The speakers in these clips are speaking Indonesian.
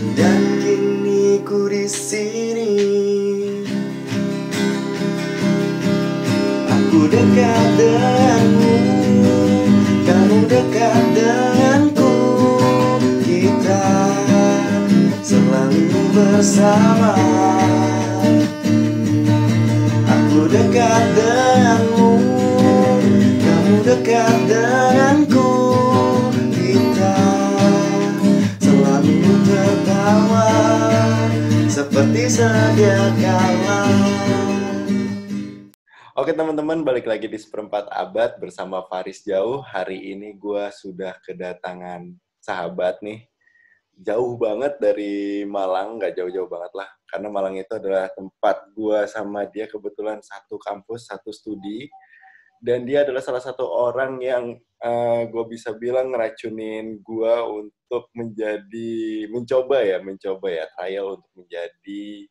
Dan kini ku di sini. Aku dekat denganmu Kamu dekat denganku. Kita selalu bersama. Aku dekat denganmu Kamu dekat denganku Seperti sedia kala Oke teman-teman, balik lagi di seperempat abad bersama Faris Jauh. Hari ini gue sudah kedatangan sahabat nih. Jauh banget dari Malang, nggak jauh-jauh banget lah. Karena Malang itu adalah tempat gue sama dia kebetulan satu kampus, satu studi. Dan dia adalah salah satu orang yang uh, gue bisa bilang ngeracunin gue untuk menjadi, mencoba ya, mencoba ya, trial untuk menjadi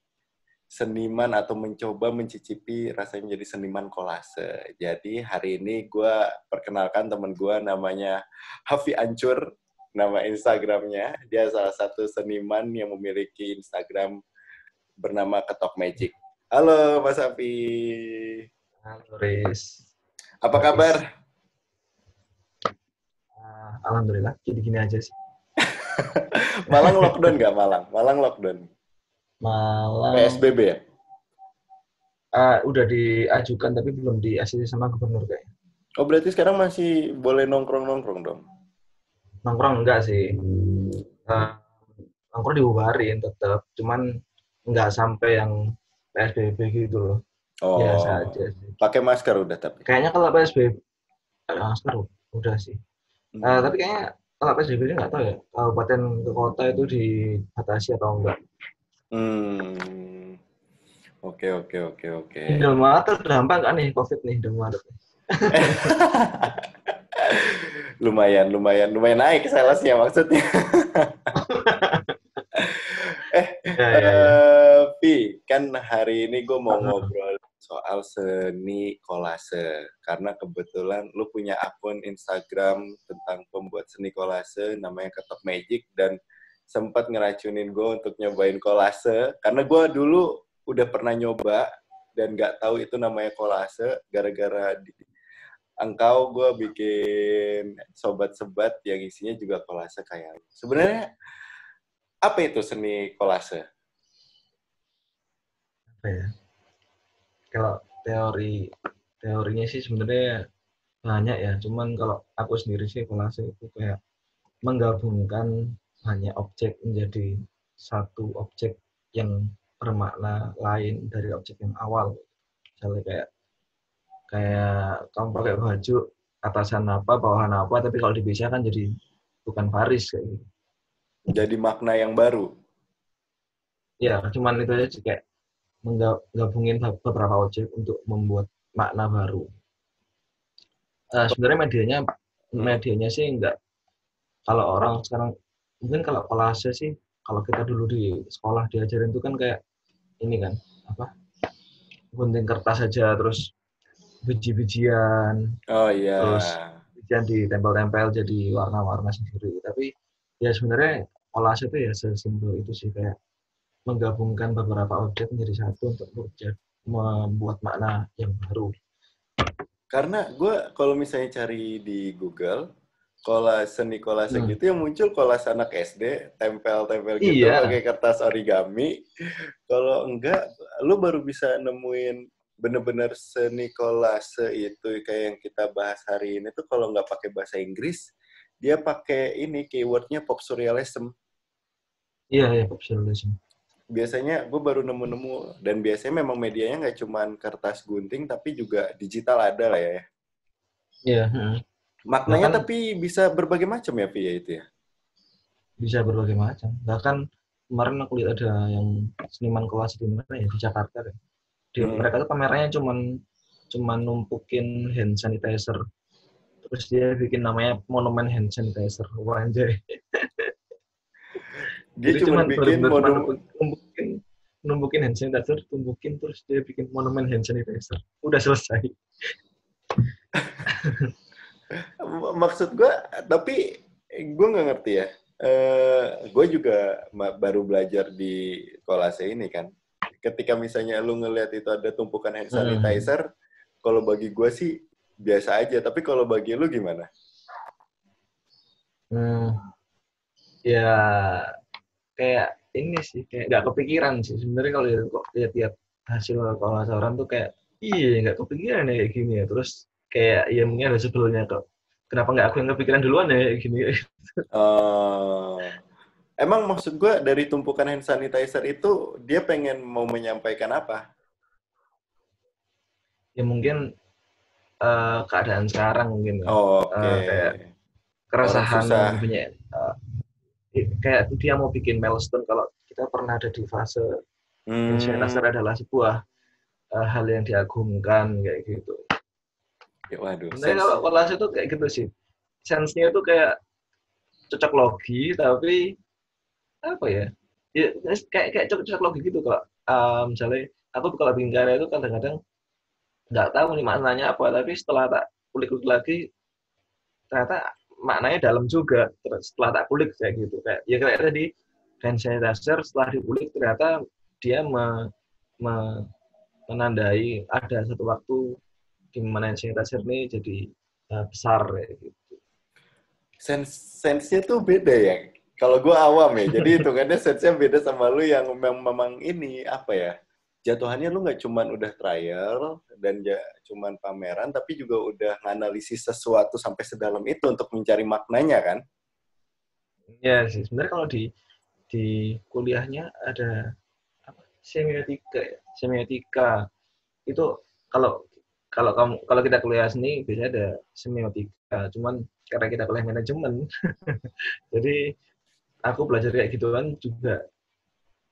seniman atau mencoba mencicipi rasanya menjadi seniman kolase. Jadi hari ini gue perkenalkan teman gue namanya Hafi Ancur, nama Instagramnya. Dia salah satu seniman yang memiliki Instagram bernama Ketok Magic. Halo Mas Hafi. Halo Riz. Apa kabar? Uh, Alhamdulillah, jadi gini aja sih. Malang lockdown nggak Malang? Malang lockdown. Malang. PSBB ya? Uh, udah diajukan tapi belum di ACC sama gubernur kayaknya. Oh berarti sekarang masih boleh nongkrong-nongkrong dong? Nongkrong enggak sih. Uh, nongkrong dibubarin tetap, cuman enggak sampai yang PSBB gitu loh. Oh. Biasa aja sih. Pakai masker udah tapi. Kayaknya kalau PSBB masker udah sih. Hmm. Uh, tapi kayaknya kalau PSBB ini nggak tahu ya, kabupaten ke kota itu dibatasi atau enggak. Hmm. Oke oke oke oke. Indomaret terdampak kan nih COVID nih Indomaret. lumayan lumayan lumayan naik salesnya maksudnya. eh, ya, ya, ya. Uh, Pi, kan hari ini gue mau ngobrol soal seni kolase karena kebetulan lu punya akun Instagram tentang pembuat seni kolase namanya Ketok Magic dan sempat ngeracunin gue untuk nyobain kolase karena gue dulu udah pernah nyoba dan nggak tahu itu namanya kolase gara-gara di engkau gue bikin sobat-sebat yang isinya juga kolase kayak sebenarnya apa itu seni kolase? Apa ya? Kalau teori teorinya sih sebenarnya banyak ya, cuman kalau aku sendiri sih kolase itu kayak menggabungkan hanya objek menjadi satu objek yang bermakna lain dari objek yang awal. Misalnya kayak kayak kamu pakai baju atasan apa, bawahan apa, tapi kalau dipisah kan jadi bukan Paris kayak gitu. Jadi makna yang baru. Ya, cuman itu aja sih kayak menggabungin beberapa objek untuk membuat makna baru. Uh, sebenarnya medianya medianya sih enggak kalau orang sekarang mungkin kalau kolase sih kalau kita dulu di sekolah diajarin itu kan kayak ini kan apa gunting kertas saja terus biji-bijian oh iya terus bijian ditempel-tempel jadi warna-warna sendiri tapi ya sebenarnya kolase itu ya sesimpel itu sih kayak menggabungkan beberapa objek menjadi satu untuk membuat makna yang baru karena gue kalau misalnya cari di Google kolase seni kolase hmm. gitu yang muncul kolase anak SD tempel-tempel gitu iya. pakai kertas origami kalau enggak lu baru bisa nemuin bener-bener seni kolase itu kayak yang kita bahas hari ini tuh kalau nggak pakai bahasa Inggris dia pakai ini keywordnya pop surrealism iya iya pop surrealism biasanya gue baru nemu-nemu dan biasanya memang medianya nggak cuma kertas gunting tapi juga digital ada lah ya. Iya. Maknanya Bahkan, tapi bisa berbagai macam ya via itu ya. Bisa berbagai macam. Bahkan kemarin aku lihat ada yang seniman kelas di mana ya di Jakarta deh. Di, hmm. Mereka tuh pamerannya cuman cuman numpukin hand sanitizer. Terus dia bikin namanya monumen hand sanitizer. Wah anjay. Dia cuma bikin monumen numpukin numpukin hand sanitizer, tumbukin terus dia bikin monumen hand sanitizer. Udah selesai. Maksud gue, tapi gue nggak ngerti ya. uh, gue juga baru belajar di kolase ini kan. Ketika misalnya lu ngelihat itu ada tumpukan hand hmm. sanitizer, hmm. kalau bagi gue sih biasa aja. Tapi kalau bagi lu gimana? Hmm, ya kayak ini sih kayak nggak kepikiran sih. Sebenarnya kalau kok lihat-lihat hasil pemasaran tuh kayak iya nggak kepikiran ya kayak gini ya. Terus kayak ya mungkin ada sebelumnya kok. Kenapa nggak aku yang kepikiran duluan ya kayak gini? Uh, emang maksud gue dari tumpukan hand sanitizer itu dia pengen mau menyampaikan apa? Ya mungkin uh, keadaan sekarang mungkin oh, oke. Okay. uh, kayak keresahan punya uh, kayak dia mau bikin milestone kalau kita pernah ada di fase hmm. Share adalah sebuah uh, hal yang diagungkan kayak gitu. Ya, waduh. Nah, kalau kolase itu kayak gitu sih. Sense-nya itu kayak cocok logi tapi apa ya? Ya kayak kayak cocok, cocok logi gitu kok. Um, misalnya aku kalau bikin karya itu kadang-kadang nggak tahu nih maknanya apa tapi setelah tak kulik-kulik lagi ternyata maknanya dalam juga setelah tak kulik kayak gitu kayak ya kayak tadi hand sanitizer setelah dikulik ternyata dia me, me, menandai ada satu waktu di mana hand sanitizer ini jadi uh, besar kayak gitu. Sense sense-nya tuh beda ya. Kalau gue awam ya, jadi hitungannya sense-nya beda sama lu yang memang ini apa ya? Jatuhannya lu nggak cuman udah trial dan ja, cuman pameran, tapi juga udah nganalisis sesuatu sampai sedalam itu untuk mencari maknanya kan? Ya sih, sebenarnya kalau di di kuliahnya ada apa, semiotika, ya? semiotika itu kalau kalau kamu kalau kita kuliah seni biasanya ada semiotika, cuman karena kita kuliah manajemen, jadi aku belajar kayak gitu kan juga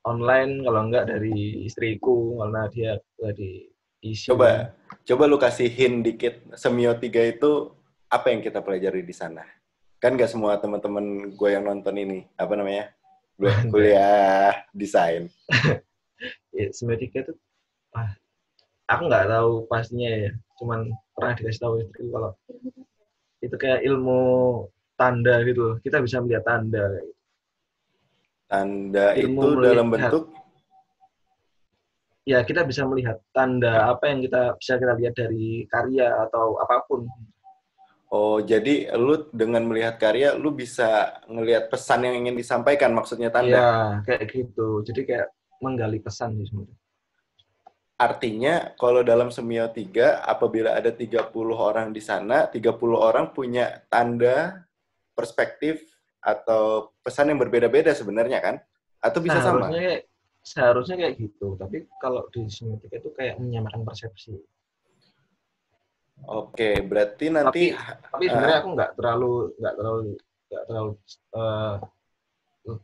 online kalau enggak dari istriku karena dia di isi. Coba coba lu kasih hint dikit semiotika itu apa yang kita pelajari di sana? Kan nggak semua teman-teman gue yang nonton ini apa namanya? Kuliah desain. ya, semiotika itu ah, aku nggak tahu pastinya ya. Cuman pernah dikasih tahu istriku kalau itu kayak ilmu tanda gitu. Kita bisa melihat tanda gitu. Tanda Ilmu itu melihat, dalam bentuk ya kita bisa melihat tanda apa yang kita bisa kita lihat dari karya atau apa pun. Oh, jadi lu dengan melihat karya lu bisa ngelihat pesan yang ingin disampaikan maksudnya tanda. Iya, kayak gitu. Jadi kayak menggali pesan sih sebenarnya. Artinya kalau dalam semiotika apabila ada 30 orang di sana, 30 orang punya tanda perspektif atau pesan yang berbeda-beda sebenarnya kan? Atau bisa seharusnya sama? Kayak, seharusnya kayak gitu, tapi kalau di semiotika itu kayak menyamakan persepsi. Oke, berarti nanti tapi, tapi sebenarnya uh, aku nggak terlalu nggak terlalu nggak terlalu uh,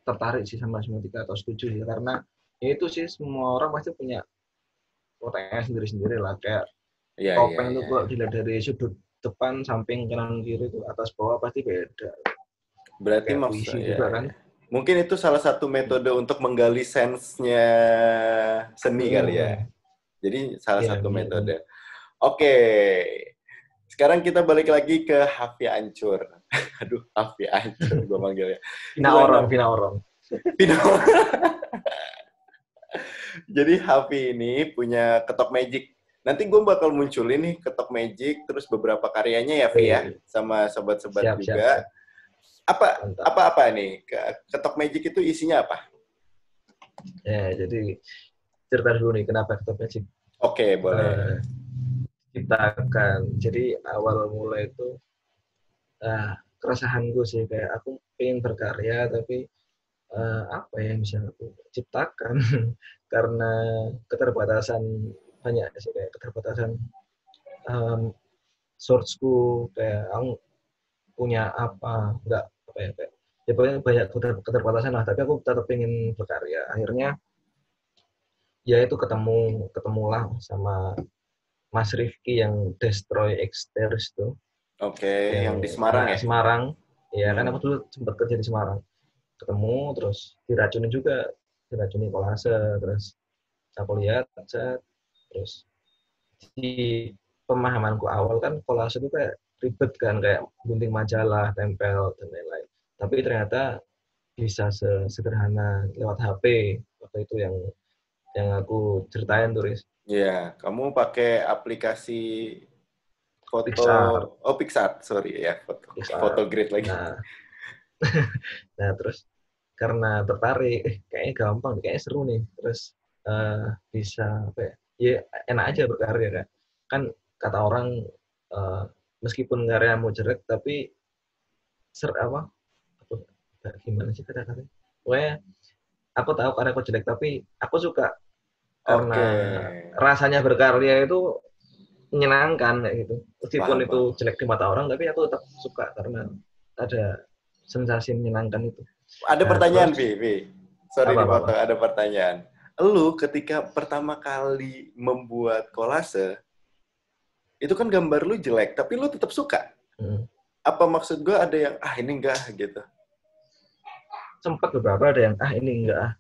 tertarik sih sama semiotika atau setuju ya karena ya itu sih semua orang pasti punya potensi sendiri-sendiri lah kayak ya, topeng ya, itu ya. kok dilihat dari sudut depan, samping, kanan, kiri itu atas bawah pasti beda. Berarti maksudnya ya, kan? mungkin itu salah satu metode untuk menggali sensenya seni hmm. kali ya. Jadi salah ya, satu ya. metode. Oke. Sekarang kita balik lagi ke Hafi Ancur. Aduh, Hafi Ancur gue manggilnya. Pina orang, Pina orang. Pina orang. Jadi Hafi ini punya ketok magic. Nanti gue bakal munculin nih ketok magic, terus beberapa karyanya ya, Vi ya, sama sobat-sobat juga. Siap, siap apa Mantap. apa apa nih ketok magic itu isinya apa? Ya jadi cerita dulu nih kenapa ketok magic. Oke okay, boleh. Uh, kita akan jadi awal mulai itu uh, keresahan gue sih kayak aku pengen berkarya tapi uh, apa ya yang bisa aku ciptakan karena keterbatasan banyak sih kayak keterbatasan um, sourceku kayak aku punya apa nggak apa ya kayak ya pokoknya banyak keterbatasan lah. Tapi aku tetap ingin berkarya. Akhirnya ya itu ketemu ketemulah sama Mas Rifki yang Destroy Exters itu oke okay, yang, yang di Semarang ya? Semarang. Ya hmm. kan aku dulu sempat kerja di Semarang. Ketemu terus diracuni juga. Diracuni kolase terus aku lihat chat terus di pemahamanku awal kan kolase itu kayak ribet kan kayak gunting majalah, tempel dan lain-lain. Tapi ternyata bisa sesederhana lewat HP waktu itu yang yang aku ceritain turis. Iya, kamu pakai aplikasi foto Pixar. oh Pixar, sorry ya, foto Pixar. foto grid lagi. Nah, nah terus karena tertarik, eh, kayaknya gampang, kayaknya seru nih. Terus eh, bisa apa ya? Ya enak aja berkarya kan. Kan kata orang eh, meskipun karyamu jelek tapi ser apa? gimana sih kata-katanya? Pokoknya aku tahu karena aku jelek tapi aku suka karena Oke. rasanya berkarya itu menyenangkan kayak gitu. Meskipun Paham, itu jelek di mata orang, tapi aku tetap suka karena ada sensasi menyenangkan itu. Ada Nah, pertanyaan, Vi, Vi. Sorry Apa, apa, dipotong, ada pertanyaan. Lu ketika pertama kali membuat kolase, itu kan gambar lu jelek, tapi lu tetap suka. Hmm. Apa maksud gua ada yang, ah ini enggak, gitu. Sempat beberapa ada yang ah ini enggak ah.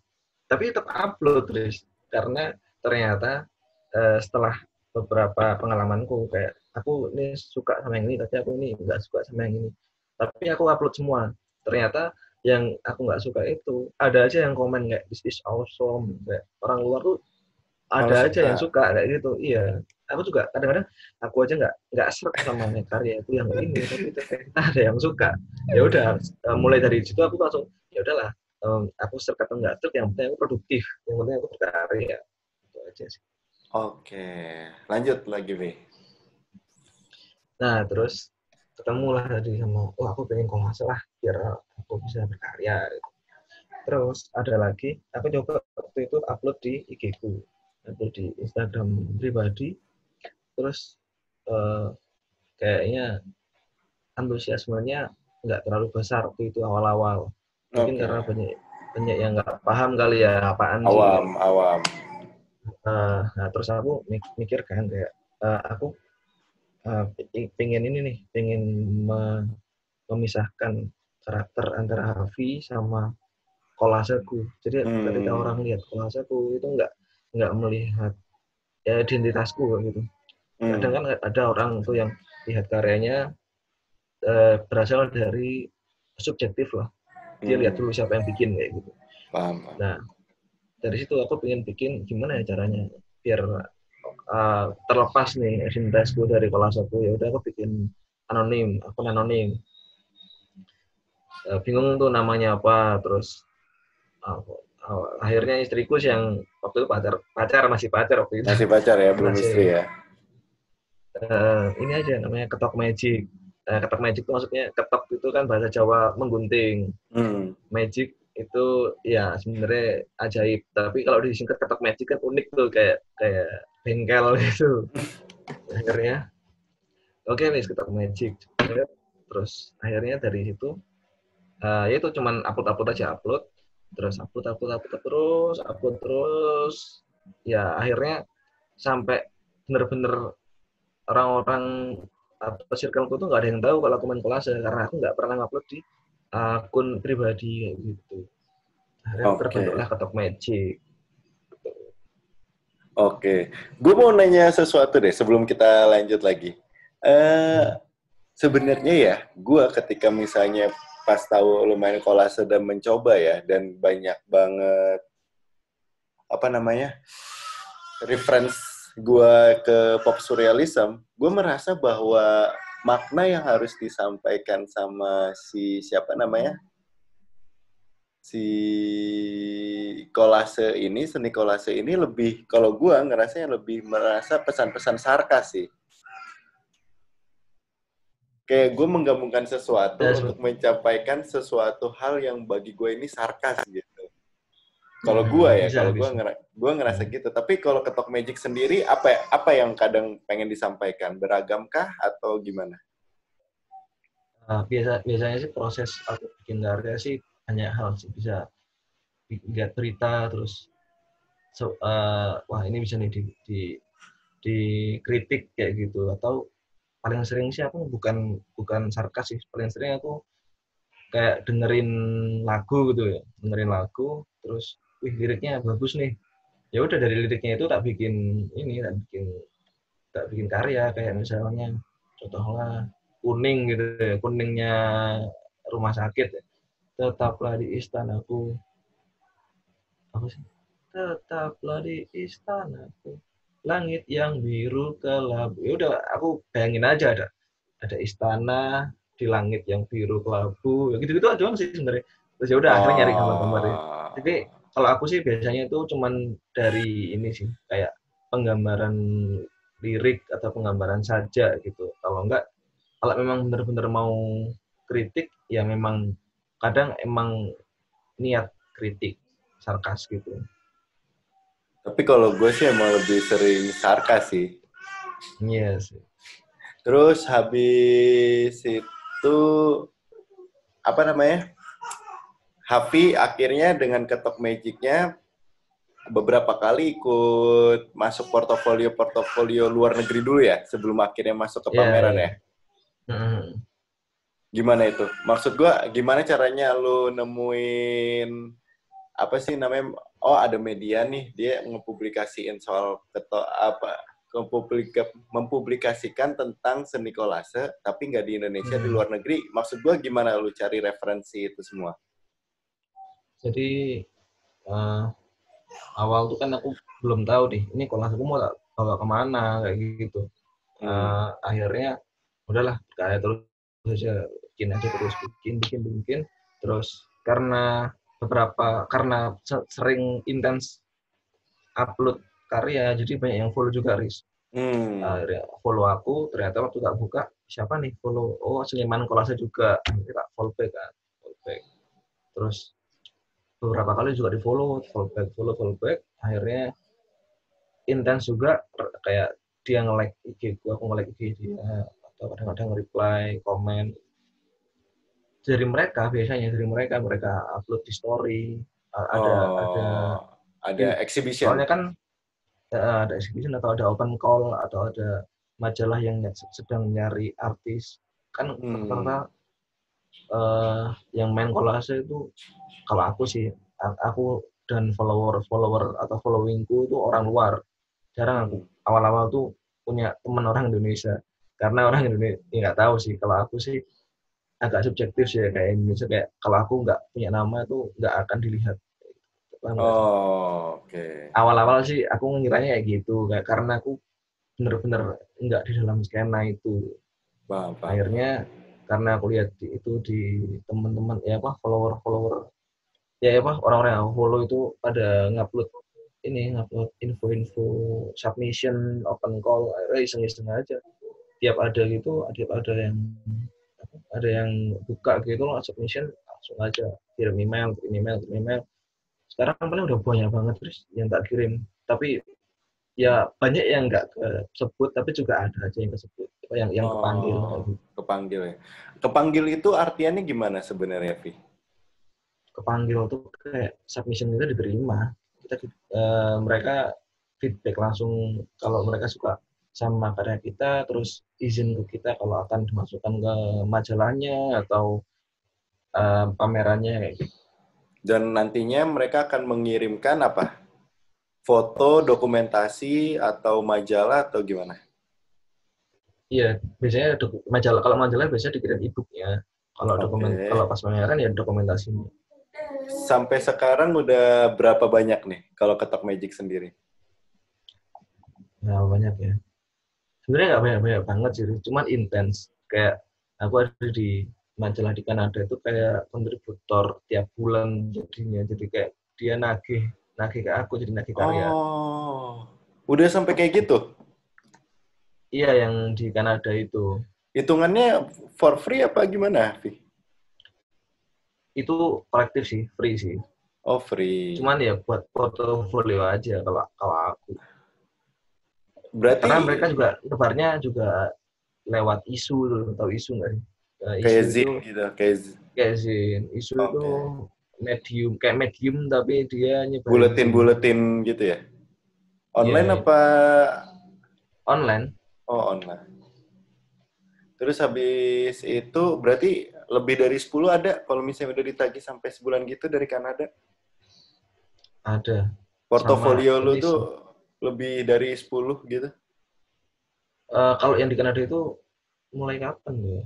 Tapi tetap upload terus karena ternyata eh, setelah beberapa pengalamanku kayak aku ini suka sama yang ini tapi aku ini enggak suka sama yang ini. Tapi aku upload semua. Ternyata yang aku nggak suka itu ada aja yang komen kayak this is awesome kayak orang luar tuh ada aja suka. yang suka kayak gitu iya aku juga kadang-kadang aku aja nggak nggak serak sama karya aku yang ini tapi ternyata ada yang suka ya udah eh, mulai dari situ aku langsung ya udahlah em, aku serak atau nggak serak yang penting aku produktif yang penting aku berkarya itu aja sih Oke, lanjut lagi, Vi. nah terus ketemu lah tadi sama oh aku pengen kolase lah biar aku bisa berkarya gitu. terus ada lagi aku coba waktu itu upload di IG ku upload di Instagram pribadi terus eh, kayaknya antusiasmenya nggak terlalu besar waktu itu awal-awal mungkin Oke. karena banyak banyak yang nggak paham kali ya apaan sih Awam, awam. Eh, nah terus aku mik- mikir kan kayak eh, aku eh, pi- pengen ini nih pengen me- memisahkan karakter antara Hafi sama kolaseku jadi Hmm. ketika orang lihat kolaseku itu nggak nggak melihat ya identitasku gitu Hmm. kadang kan ada orang tuh yang lihat karyanya eh, berasal dari subjektif lah dia Hmm. lihat dulu siapa yang bikin kayak gitu Paham. Nah, dari situ aku pengen bikin gimana ya caranya biar uh, terlepas nih identitasku dari kolasaku ya udah aku bikin anonim, akun anonim. Uh, bingung tuh namanya apa, terus uh, uh, akhirnya istriku sih yang waktu itu pacar, pacar masih pacar waktu itu. Masih pacar ya, belum Masih. istri ya? Uh, ini aja namanya ketok magic. Uh, ketok magic itu maksudnya ketok itu kan bahasa Jawa menggunting. Hmm. magic itu ya sebenarnya ajaib tapi kalau disingkat ketok magic kan unik tuh kayak kayak bengkel gitu akhirnya oke wis ketok magic terus akhirnya dari situ eh, ya itu cuman upload upload aja upload terus upload upload upload terus upload terus ya akhirnya sampai bener-bener orang-orang atau circleku tuh nggak ada yang tahu kalau aku main kolase karena aku nggak pernah upload di akun pribadi kayak gitu. Akhirnya Oke. terbentuklah ketok magic. Oke, gue mau nanya sesuatu deh sebelum kita lanjut lagi. Eh, sebenarnya ya, gue ketika misalnya pas tahu lu main kolase dan mencoba ya, dan banyak banget apa namanya reference gue ke pop surrealism, gue merasa bahwa makna yang harus disampaikan sama si siapa namanya? Si kolase ini seni kolase ini lebih kalau gua ngerasanya lebih merasa pesan-pesan sarkas sih. Kayak gue menggabungkan sesuatu Ya, untuk mencapai sesuatu hal yang bagi gue ini sarkas gitu kalau gua ya kalau gua bisa. ngera gua ngerasa gitu. Tapi kalau ketok magic sendiri apa apa yang kadang pengen disampaikan? Beragamkah atau gimana? Nah, biasa biasanya sih proses aku bikin karya sih banyak hal sih. Bisa bi- lihat berita terus so, eh, wah ini bisa nih di, di dikritik kayak gitu. Atau paling sering sih aku bukan bukan sarkas sih. Paling sering aku kayak dengerin lagu gitu ya. Dengerin lagu terus wih liriknya bagus nih. Ya udah dari liriknya itu tak bikin ini tak bikin tak bikin karya kayak misalnya contohnya kuning gitu ya kuningnya rumah sakit ya. tetaplah di istanaku. Apa sih? Tetaplah di istanaku. Langit yang biru kelabu ya udah aku bayangin aja ada ada istana di langit yang biru kelabu. Ya gitu gitu aja sih sebenarnya. Terus ya udah akhirnya nyari gambar-gambar ya. tapi kalau aku sih biasanya itu cuman dari ini sih kayak penggambaran lirik atau penggambaran saja gitu. Kalau enggak kalau memang benar-benar mau kritik ya memang kadang emang niat kritik sarkas gitu. Tapi kalau gue sih emang lebih sering sarkas sih. Iya sih. Terus habis itu apa namanya Hafi akhirnya dengan ketok magicnya beberapa kali ikut masuk portofolio-portofolio luar negeri dulu ya sebelum akhirnya masuk ke iya, pameran yeah, yeah. ya. Mm. Gimana itu? Maksud gua gimana caranya lu nemuin apa sih namanya? Oh ada media nih dia ngepublikasiin soal ketok apa mempublika, mempublikasikan tentang seni kolase tapi nggak di Indonesia hmm. di luar negeri. Maksud gua gimana lu cari referensi itu semua? Jadi uh, awal tuh kan aku belum tahu nih ini kelas aku mau bawa ke mana kayak gitu. Uh, akhirnya udahlah kayak terus saja bikin aja terus bikin bikin bikin. Terus karena beberapa karena sering intens upload karya jadi banyak yang follow juga ris hmm. akhirnya follow aku ternyata waktu tak buka siapa nih follow? Oh seniman kolase juga. Akhirnya tak follow back kan follow back. Terus beberapa kali juga di follow follow back follow follow back. Akhirnya intens juga kayak dia nge-like IG gue aku nge-like IG dia atau kadang-kadang reply komen. Dari mereka biasanya dari mereka mereka upload di story. Ada oh, ada ada exhibition. soalnya kan ada exhibition atau ada open call atau ada majalah yang sedang nyari artis. Kan hmm. rata uh, yang main kolase itu kalau aku sih aku dan follower follower atau followingku itu orang luar. Jarang aku. Awal-awal tuh punya teman orang Indonesia. Karena orang Indonesia ya nggak tahu sih. Kalau aku sih agak subjektif sih ya, kayak Indonesia kayak kalau aku nggak punya nama itu nggak akan dilihat. Oh oke. Okay. awal-awal sih aku ngiranya kayak gitu kayak karena aku bener-bener nggak di dalam skena itu. Bapak. akhirnya karena aku lihat di, itu di teman-teman ya apa follower follower ya apa orang-orang yang follow itu pada ngupload ini ngupload info-info submission open call akhirnya iseng-iseng aja. Tiap ada gitu tiap ada yang ada yang buka gitu loh submission langsung aja kirim email kirim email kirim email. Sekarang paling udah banyak banget terus yang tak kirim. Tapi ya banyak yang nggak kesebut tapi juga ada aja yang kesebut yang yang oh, kepanggil gitu. kepanggil ya kepanggil itu artiannya gimana sebenarnya Vi? kepanggil tuh kayak submission kita diterima kita uh, mereka feedback langsung kalau mereka suka sama karya kita terus izin ke kita kalau akan dimasukkan ke majalahnya atau uh, pamerannya kayak gitu. Dan nantinya mereka akan mengirimkan apa? Foto, dokumentasi atau majalah atau gimana? Iya, biasanya majalah kalau majalah biasanya dikirim e-booknya. Kalau okay. dokumen kalau pas pameran ya dokumentasinya sampai sekarang udah berapa banyak nih kalau ketok magic sendiri? Nah, banyak ya. Sebenarnya nggak banyak-banyak banget sih, cuman intens. Kayak aku ada di majalah di Kanada itu kayak kontributor tiap bulan jadinya. Jadi kayak dia nagih, nagih ke aku jadi nagih karya. Oh, udah sampai kayak gitu? Iya, yang di Kanada itu. Hitungannya for free apa gimana, Vi? itu kolektif sih, free sih. Oh free. Cuman ya buat portofolio aja kalau kalau aku. Berarti karena mereka juga lebarnya juga lewat isu atau isu nggak sih? Nah, kayak zin gitu, kayak zin. Kayak zin. Isu okay. itu medium, kayak medium tapi dia nyebar. Buletin-buletin gitu ya? Online yeah, apa? Online. Oh online. Terus habis itu berarti lebih dari 10 ada kalau misalnya udah ditagih sampai sebulan gitu dari Kanada? Ada. Portofolio lu tuh lebih dari 10 gitu? Uh, kalau yang di Kanada itu mulai kapan ya?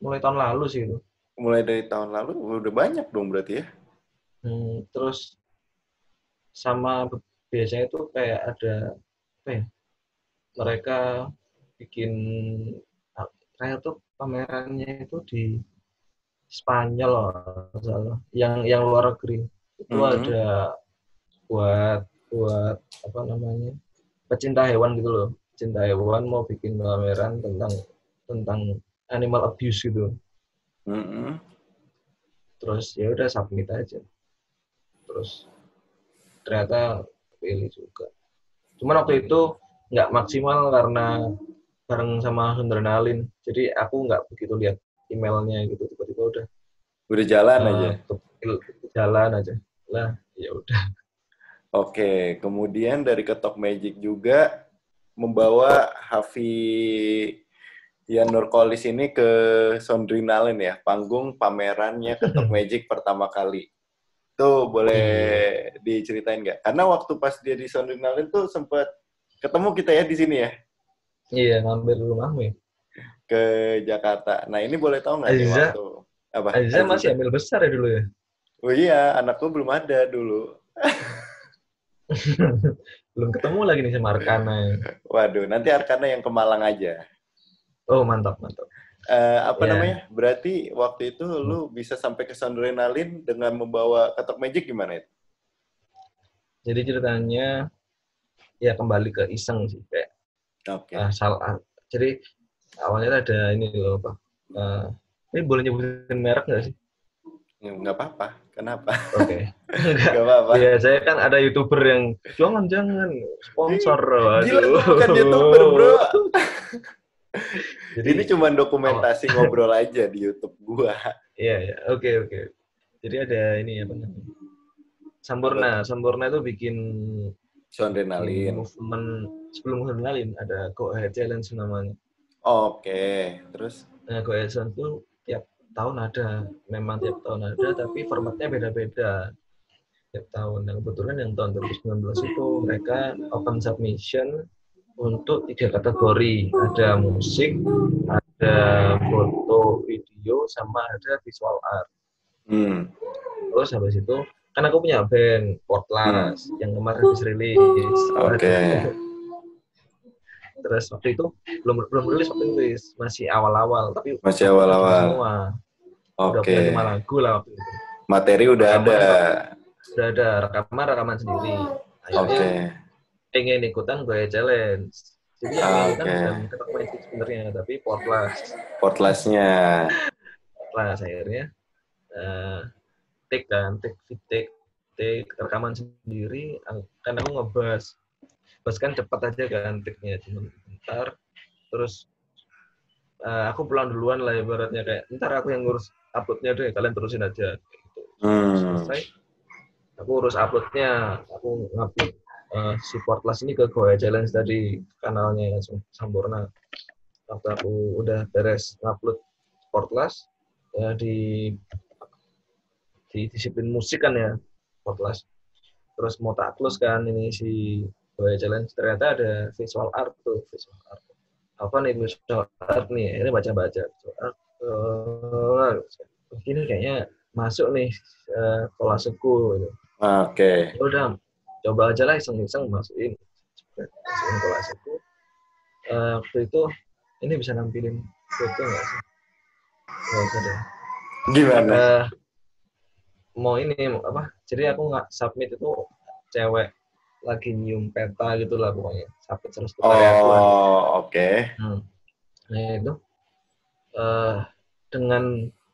Mulai tahun lalu sih itu. Mulai dari tahun lalu udah banyak dong berarti ya? Hmm, terus sama biasanya itu kayak ada apa ya? Mereka bikin kayak tuh pamerannya itu di Spanyol salah. Yang yang luar negeri itu Mhm. ada buat buat apa namanya pecinta hewan gitu loh. Pecinta hewan mau bikin pameran tentang tentang animal abuse gitu. Mm-mm. terus ya udah submit aja. Terus ternyata pilih juga. Cuman waktu itu nggak maksimal karena bareng sama Sundralin jadi aku nggak begitu lihat emailnya gitu. Tiba-tiba udah Udah jalan eh, aja. jalan aja. Lah ya udah. Oke, kemudian dari Ketok Magic juga membawa Hafi Yan Nurkolis ini ke Sondrinalen ya, panggung pamerannya Ketok Magic pertama kali. Tuh boleh diceritain nggak? Karena waktu pas dia di Sondrinalen tuh sempat ketemu kita ya di sini ya iya ngambil rumahmu ya ke Jakarta. Nah ini boleh tahu nggak Aziza? waktu apa? Aziza Aziza. masih ambil besar ya dulu ya Oh iya, anakku belum ada dulu. belum ketemu lagi nih sama Arkana ya. Waduh, nanti Arkana yang ke Malang aja. Oh mantap mantap Eh, apa Ya. namanya? Berarti waktu itu lu bisa sampai ke Sondrenalin dengan membawa ketok magic gimana itu? jadi ceritanya ya kembali ke iseng sih kayak Oke. Ah, salah. Jadi awalnya ada ini loh pak. Eh, ini boleh nyebutin merek nggak sih? Ya, Nggak apa-apa. Kenapa? Oke. Enggak. Nggak apa-apa. Biasanya kan ada youtuber yang jangan jangan sponsor. Gila, Waduh. lu bukan youtuber, bro. Jadi Ini cuma dokumentasi ngobrol aja di YouTube gua. iya ya oke oke. Jadi ada ini apa namanya? Sampurna. Sampurna itu bikin Sondrenalin. movement sebelum kenalin ada Go Ahead Challenge namanya. Oke. Terus? Nah, Go Ahead Challenge itu tiap tahun ada, memang tiap tahun ada, tapi formatnya beda-beda tiap tahun. Nah, kebetulan yang tahun 2019 itu mereka open submission untuk tiga kategori, ada musik, ada foto, video, sama ada visual art. Hmm. Terus habis itu kan aku punya band Portlas yang kemarin habis rilis. Oke. Terus waktu itu belum belum rilis waktu itu masih awal-awal tapi Masih awal-awal. semua Oke. lima lagu lah waktu itu. Materi udah ada. Sudah ada rekaman rekaman sendiri. Oke. Pengen ikutan Goya Challenge. Jadi yang Ah, ikutan oke. bukan ketok magic sebenarnya tapi Portlas. Portlasnya. Portlas akhirnya eh take kan, take take take rekaman sendiri kan aku ngebahas Bas kan cepat aja kan take-nya cuma bentar terus eh, aku pulang duluan lah ibaratnya kayak ntar aku yang ngurus uploadnya deh kalian terusin aja gitu Hmm. selesai aku urus uploadnya aku ngupload eh, support kelas ini ke Goya Challenge tadi kanalnya Sam- Sampurna. Waktu aku udah beres ngupload support class ya di di disiplin musik kan ya support class terus mau tak close kan ini si Goya Challenge. Ternyata ada visual art tuh visual art. Apa nih visual art nih? Ini baca-baca visual art. Eh, ini kayaknya masuk nih eh, kolaseku gitu. Oke. Ya udah coba aja lah iseng-iseng masukin masukin kolaseku Eh, waktu itu ini bisa nampilin foto nggak sih nggak usah deh Gimana? Eh, mau ini mau apa jadi aku nggak submit itu cewek lagi nyium peta gitu lah pokoknya submit terus. Oh, oke. Hmm. Nah itu eh dengan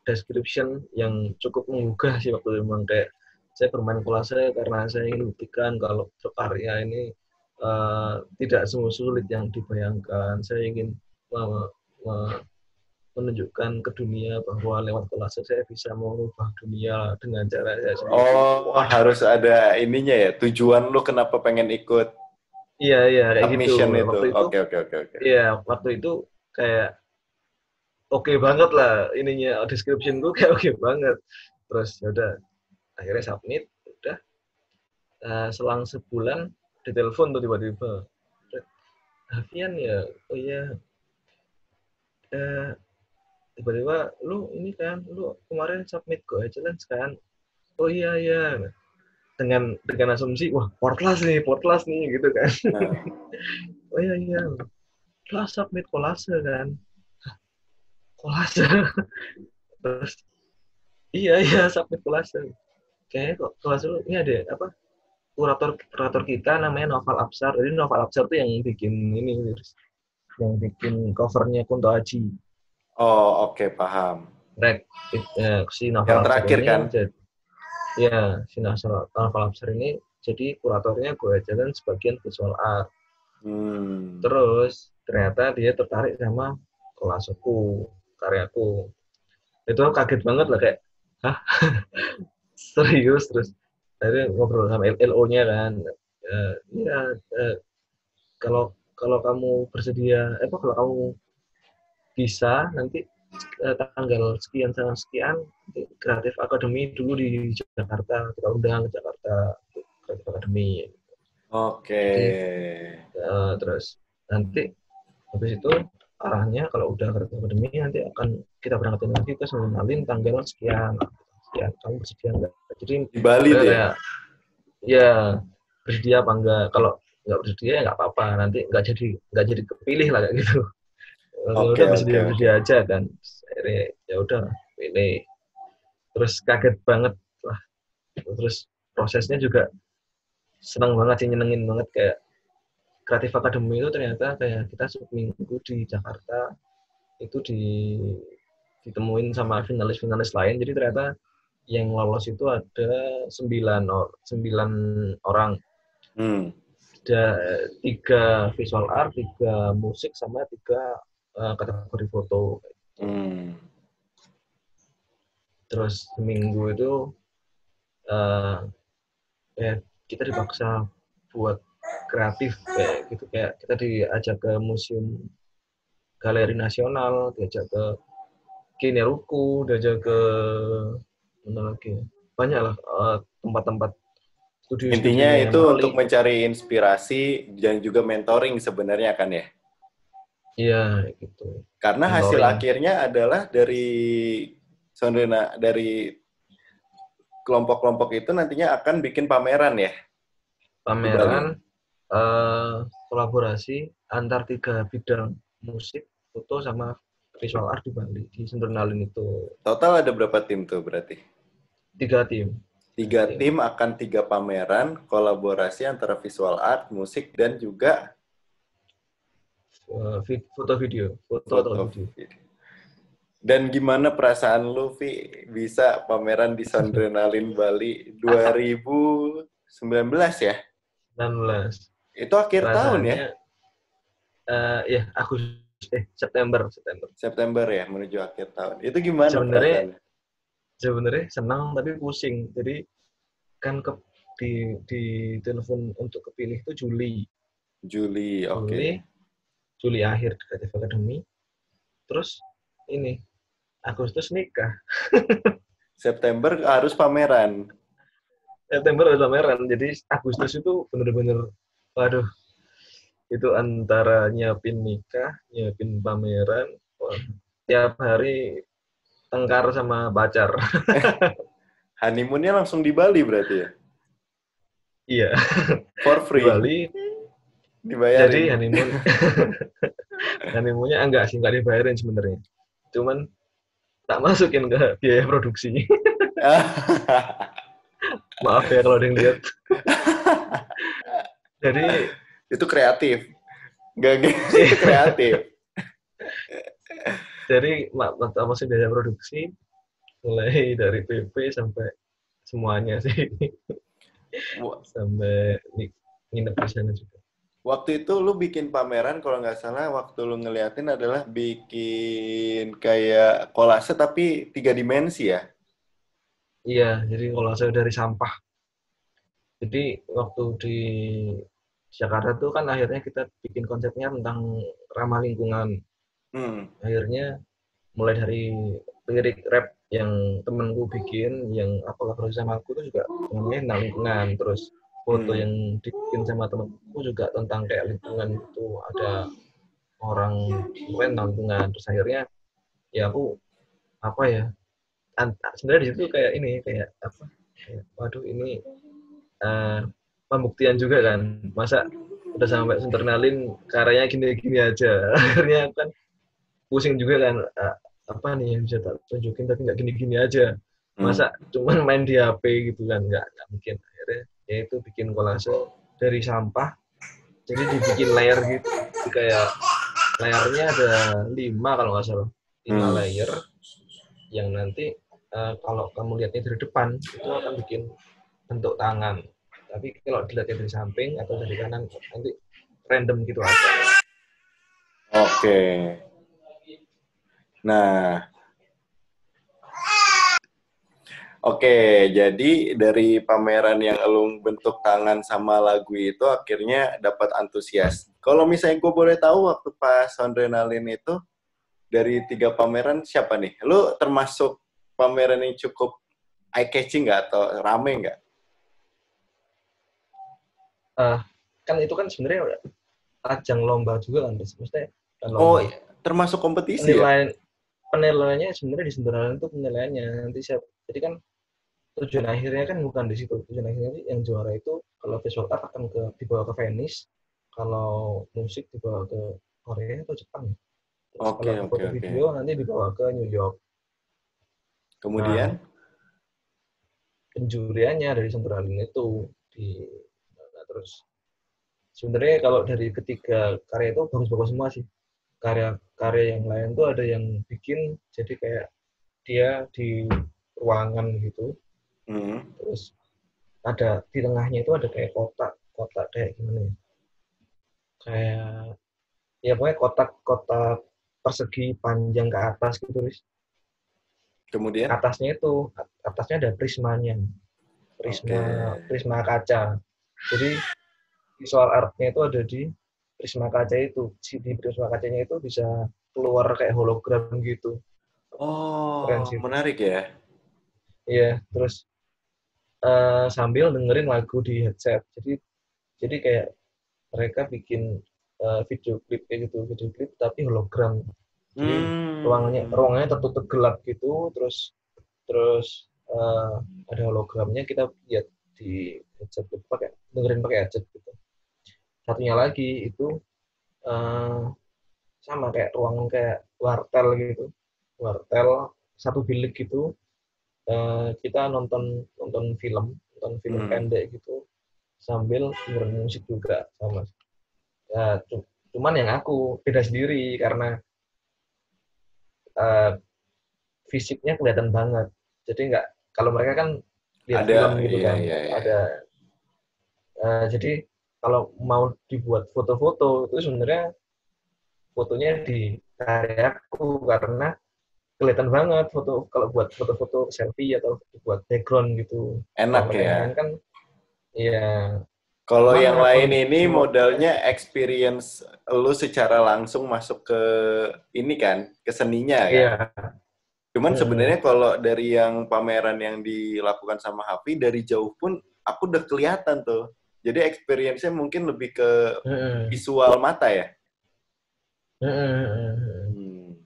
description yang cukup menggugah sih waktu itu memang kayak saya bermain kolase karena saya ingin buktikan kalau berkarya ini eh, tidak semua sulit yang dibayangkan. Saya ingin me- me- menunjukkan ke dunia bahwa lewat kolase saya bisa mengubah dunia dengan cara saya sendiri. Oh, harus ada ininya ya. Tujuan lu kenapa pengen ikut Iya iya kayak gitu. itu. Waktu itu Oke, oke, oke, oke. Iya, waktu itu kayak oke banget lah ininya description gue kayak oke banget. Terus ya udah akhirnya submit, udah Eh, selang sebulan ditelepon tuh tiba-tiba. Hafian ya, oh iya, eh, tiba-tiba lu ini kan lu kemarin submit Go Challenge kan? Oh iya iya. Dengan dengan asumsi wah portlas nih portlas nih gitu kan. Nah, oh iya iya. Kelas submit kolase kan? Kolase? Terus iya iya submit kolase kayaknya kok kelas lu ini ada apa kurator kurator kita namanya Noval Absar jadi Noval Absar tuh yang bikin ini yang bikin covernya Kunto Aji oh oke paham. Rek eh, si Noval Yang terakhir ini kan? jadi- ya si Noval Noval Absar ini jadi kuratornya gue jalan sebagian visual art Hmm. Terus ternyata dia tertarik sama kolaseku, karyaku. Itu kaget banget lah kayak, hah? Serius? Terus akhirnya ngobrol sama LO-nya kan. Eh, Iya, eh, kalau kalau kamu bersedia, eh, apa kalau kamu bisa nanti eh, tanggal sekian tanggal sekian Kreatif Academy dulu di Jakarta kita undang ke Jakarta Kreatif Academy Oke. Eh, terus nanti habis itu arahnya kalau udah ke akademi nanti akan kita berangkatin lagi ke Sumenalin tanggal sekian sekian kamu bersedia enggak. Jadi Di Bali tuh ya? kayak ya bersedia apa enggak? Kalau nggak bersedia ya nggak apa-apa. Nanti nggak jadi nggak jadi kepilih lah kayak gitu. Oke, udah bersedia bersedia aja kan akhirnya ya udah pilih terus kaget banget lah. Terus prosesnya juga senang banget sih nyenengin banget kayak kreatif academy itu ternyata kayak kita seminggu di Jakarta itu di ditemuin sama finalis-finalis lain. Jadi ternyata yang lolos itu ada sembilan or sembilan orang Hmm. ada tiga visual art tiga musik sama tiga eh, kategori foto Hmm. terus seminggu itu eh ya kita dipaksa buat kreatif kayak gitu kayak kita diajak ke museum galeri nasional diajak ke Kineruku diajak ke lagi ya? banyak lah eh, tempat-tempat studio Intinya itu untuk mencari inspirasi dan juga mentoring sebenarnya kan ya? iya gitu Karena hasil Mentoring. akhirnya adalah dari Sondrena dari kelompok-kelompok itu nantinya akan bikin pameran ya. pameran eh, kolaborasi antar tiga bidang musik foto sama visual art di Bali di Sundernalin itu Total ada berapa tim tuh berarti? Tiga tim Tiga Iya. tim akan tiga pameran kolaborasi antara visual art, musik dan juga Eh, foto video foto, atau foto. video Dan gimana perasaan lu, Vi, bisa pameran di Sondrenalin Bali 2019 ya? 19 Itu akhir tahun ya? eh ya Agustus eh September September September ya, menuju akhir tahun. Itu gimana Sebenarnya-? Sebenarnya senang tapi pusing. Jadi kan ke di di telepon untuk kepilih itu Juli. Juli, oke. Juli Juli akhir di Creative Academy. Terus ini Agustus nikah. September harus pameran. September ada pameran. Jadi Agustus itu bener-bener waduh itu antara nyiapin nikah nyiapin pameran. Wah, tiap hari tengkar sama pacar Honeymoonnya langsung di Bali berarti ya? iya For di free. Bali Dibayarin. jadi honeymoon honeymoonnya enggak sih enggak dibayarin sebenarnya cuman tak masukin ke biaya produksi maaf ya kalau ada yang lihat jadi itu kreatif. Gak gitu, itu kreatif. Mak- apa sih biaya produksi mulai dari PP sampai semuanya sih. Sampai nginep di sana juga. Waktu itu lu bikin pameran kalau nggak salah waktu lu ngeliatin adalah bikin kayak kolase tapi tiga dimensi ya. iya jadi saya dari sampah. Jadi waktu di Jakarta tuh kan akhirnya kita bikin konsepnya tentang ramah lingkungan Hmm. akhirnya mulai dari lirik rap yang temenku bikin yang aku kolaborasi sama aku itu juga namanya tentang lingkungan terus foto Hmm. yang dibikin sama temenku juga tentang kayak lingkungan itu ada orang keren tentang lingkungan terus akhirnya ya aku apa ya sebenarnya di situ kayak ini kayak apa kayak, waduh ini uh, pembuktian juga kan masa udah sampai senternalin karyanya gini-gini aja akhirnya kan pusing juga kan uh, apa nih yang bisa tak tunjukin tapi nggak gini-gini aja hmm. masa hmm. cuman main di HP gitu kan nggak nggak mungkin akhirnya ya itu bikin kolase dari sampah jadi dibikin layer gitu jadi kayak layarnya ada lima kalau nggak salah lima hmm. layer yang nanti uh, kalau kamu lihatnya dari depan itu akan bikin bentuk tangan tapi kalau dilihat dari samping atau dari kanan nanti random gitu aja oke okay. Nah Oke, jadi dari pameran yang elung bentuk tangan sama lagu itu akhirnya dapat antusias. Kalau misalnya gue boleh tahu waktu pas Adrenalin itu dari tiga pameran siapa nih? Lu termasuk pameran yang cukup eye catching nggak atau rame nggak? Uh, kan itu kan sebenarnya ajang lomba juga kan, maksudnya. Kan lomba. Oh, termasuk kompetisi Penilaian, ya? Penilaiannya sebenarnya di Sentralan itu penilaiannya. Nanti siapa. Jadi kan tujuan akhirnya kan bukan di situ. Tujuan akhirnya yang juara itu kalau visual art akan ke dibawa ke Venice kalau musik dibawa ke Korea atau Jepang ya. Oke oke oke. video nanti dibawa ke New York. Kemudian? Nah, penjuriannya dari Sentralin itu di nah, terus sebenarnya kalau dari ketiga karya itu bagus-bagus semua sih karya-karya yang lain tuh ada yang bikin jadi kayak dia di ruangan gitu hmm. terus ada di tengahnya itu ada kayak kotak kotak kayak gimana ya kayak ya pokoknya kotak-kotak persegi panjang ke atas gitu Riz. kemudian atasnya itu atasnya ada prismanya prisma okay. prisma kaca jadi visual artnya itu ada di prisma kaca itu di prisma kacanya itu bisa keluar kayak hologram gitu oh menarik ya iya terus uh, sambil dengerin lagu di headset. Jadi jadi kayak mereka bikin uh, video klip kayak gitu, video klip tapi hologram. Jadi hmm. ruangannya ruangannya tertutup gelap gitu, terus terus uh, ada hologramnya kita lihat di headset itu pakai dengerin pakai headset gitu. Satunya lagi itu uh, sama kayak ruangan kayak wartel gitu, wartel satu bilik gitu. Uh, kita nonton nonton film nonton film hmm. pendek gitu. Sambil dengerin musik juga sama. Ya cuman yang aku beda sendiri karena uh, fisiknya kelihatan banget. Jadi nggak kalau mereka kan lihat ada, film gitu iya, kan iya, iya. ada. Uh, jadi kalau mau dibuat foto-foto itu sebenarnya fotonya di karyaku karena kelihatan banget foto kalau buat foto-foto selfie atau buat background gitu. Enak ya. Kan iya. Kalau yang lain ini modalnya experience lu secara langsung masuk ke ini kan, ke seninya kan. Iya. Cuman hmm. sebenarnya kalau dari yang pameran yang dilakukan sama Hafi dari jauh pun aku udah kelihatan tuh. Jadi experience-nya mungkin lebih ke visual mata ya. Hmm.